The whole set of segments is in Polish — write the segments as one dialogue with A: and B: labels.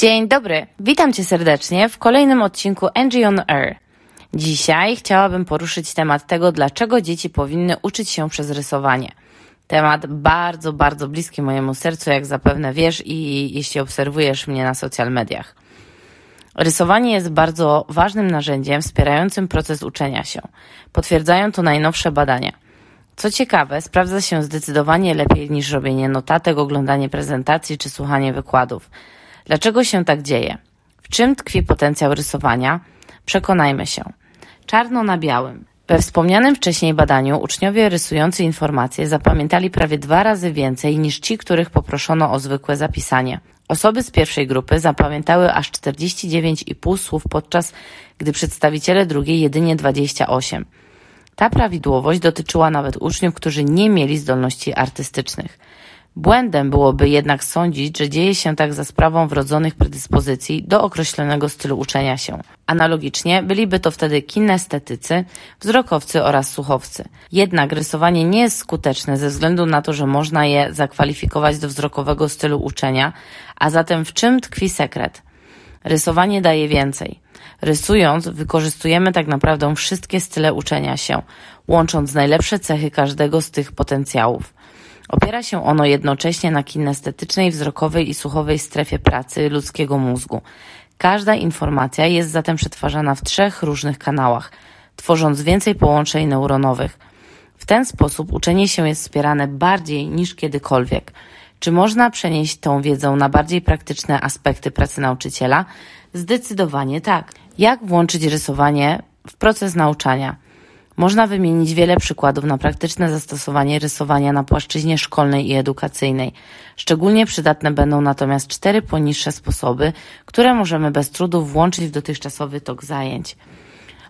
A: Dzień dobry, witam Cię serdecznie w kolejnym odcinku Angie on Air. Dzisiaj chciałabym poruszyć temat tego, dlaczego dzieci powinny uczyć się przez rysowanie. Temat bardzo, bardzo bliski mojemu sercu, jak zapewne wiesz i jeśli obserwujesz mnie na social mediach. Rysowanie jest bardzo ważnym narzędziem wspierającym proces uczenia się. Potwierdzają to najnowsze badania. Co ciekawe, sprawdza się zdecydowanie lepiej niż robienie notatek, oglądanie prezentacji czy słuchanie wykładów. Dlaczego się tak dzieje? W czym tkwi potencjał rysowania? Przekonajmy się. Czarno na białym. We wspomnianym wcześniej badaniu uczniowie rysujący informacje zapamiętali prawie dwa razy więcej niż ci, których poproszono o zwykłe zapisanie. Osoby z pierwszej grupy zapamiętały aż 49,5 słów, podczas gdy przedstawiciele drugiej jedynie 28. Ta prawidłowość dotyczyła nawet uczniów, którzy nie mieli zdolności artystycznych. Błędem byłoby jednak sądzić, że dzieje się tak za sprawą wrodzonych predyspozycji do określonego stylu uczenia się. Analogicznie byliby to wtedy kinestetycy, wzrokowcy oraz słuchowcy. Jednak rysowanie nie jest skuteczne ze względu na to, że można je zakwalifikować do wzrokowego stylu uczenia, a zatem w czym tkwi sekret? Rysowanie daje więcej. Rysując, wykorzystujemy tak naprawdę wszystkie style uczenia się, łącząc najlepsze cechy każdego z tych potencjałów. Opiera się ono jednocześnie na kinestetycznej, wzrokowej i słuchowej strefie pracy ludzkiego mózgu. Każda informacja jest zatem przetwarzana w trzech różnych kanałach, tworząc więcej połączeń neuronowych. W ten sposób uczenie się jest wspierane bardziej niż kiedykolwiek. Czy można przenieść tą wiedzę na bardziej praktyczne aspekty pracy nauczyciela? Zdecydowanie tak. Jak włączyć rysowanie w proces nauczania? Można wymienić wiele przykładów na praktyczne zastosowanie rysowania na płaszczyźnie szkolnej i edukacyjnej. Szczególnie przydatne będą natomiast cztery poniższe sposoby, które możemy bez trudu włączyć w dotychczasowy tok zajęć.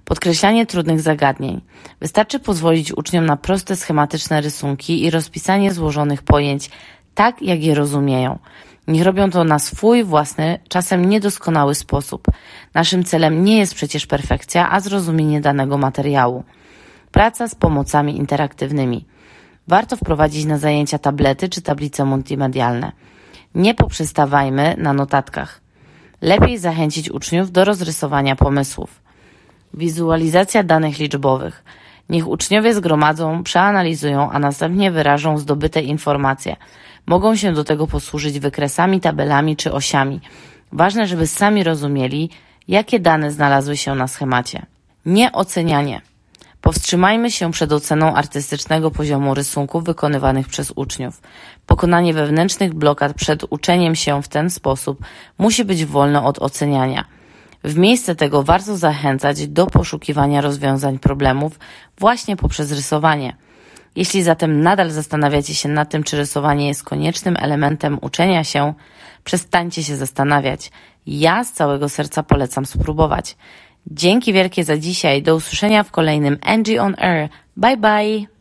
A: Podkreślanie trudnych zagadnień. Wystarczy pozwolić uczniom na proste, schematyczne rysunki i rozpisanie złożonych pojęć tak, jak je rozumieją. Niech robią to na swój własny, czasem niedoskonały sposób. Naszym celem nie jest przecież perfekcja, a zrozumienie danego materiału. Praca z pomocami interaktywnymi. Warto wprowadzić na zajęcia tablety czy tablice multimedialne. Nie poprzestawajmy na notatkach. Lepiej zachęcić uczniów do rozrysowania pomysłów. Wizualizacja danych liczbowych. Niech uczniowie zgromadzą, przeanalizują, a następnie wyrażą zdobyte informacje. Mogą się do tego posłużyć wykresami, tabelami czy osiami. Ważne, żeby sami rozumieli, jakie dane znalazły się na schemacie. Nieocenianie. Powstrzymajmy się przed oceną artystycznego poziomu rysunków wykonywanych przez uczniów. Pokonanie wewnętrznych blokad przed uczeniem się w ten sposób musi być wolne od oceniania. W miejsce tego warto zachęcać do poszukiwania rozwiązań problemów właśnie poprzez rysowanie. Jeśli zatem nadal zastanawiacie się nad tym, czy rysowanie jest koniecznym elementem uczenia się, przestańcie się zastanawiać. Ja z całego serca polecam spróbować. Dzięki wielkie za dzisiaj. Do usłyszenia w kolejnym Angie on Air. Bye bye!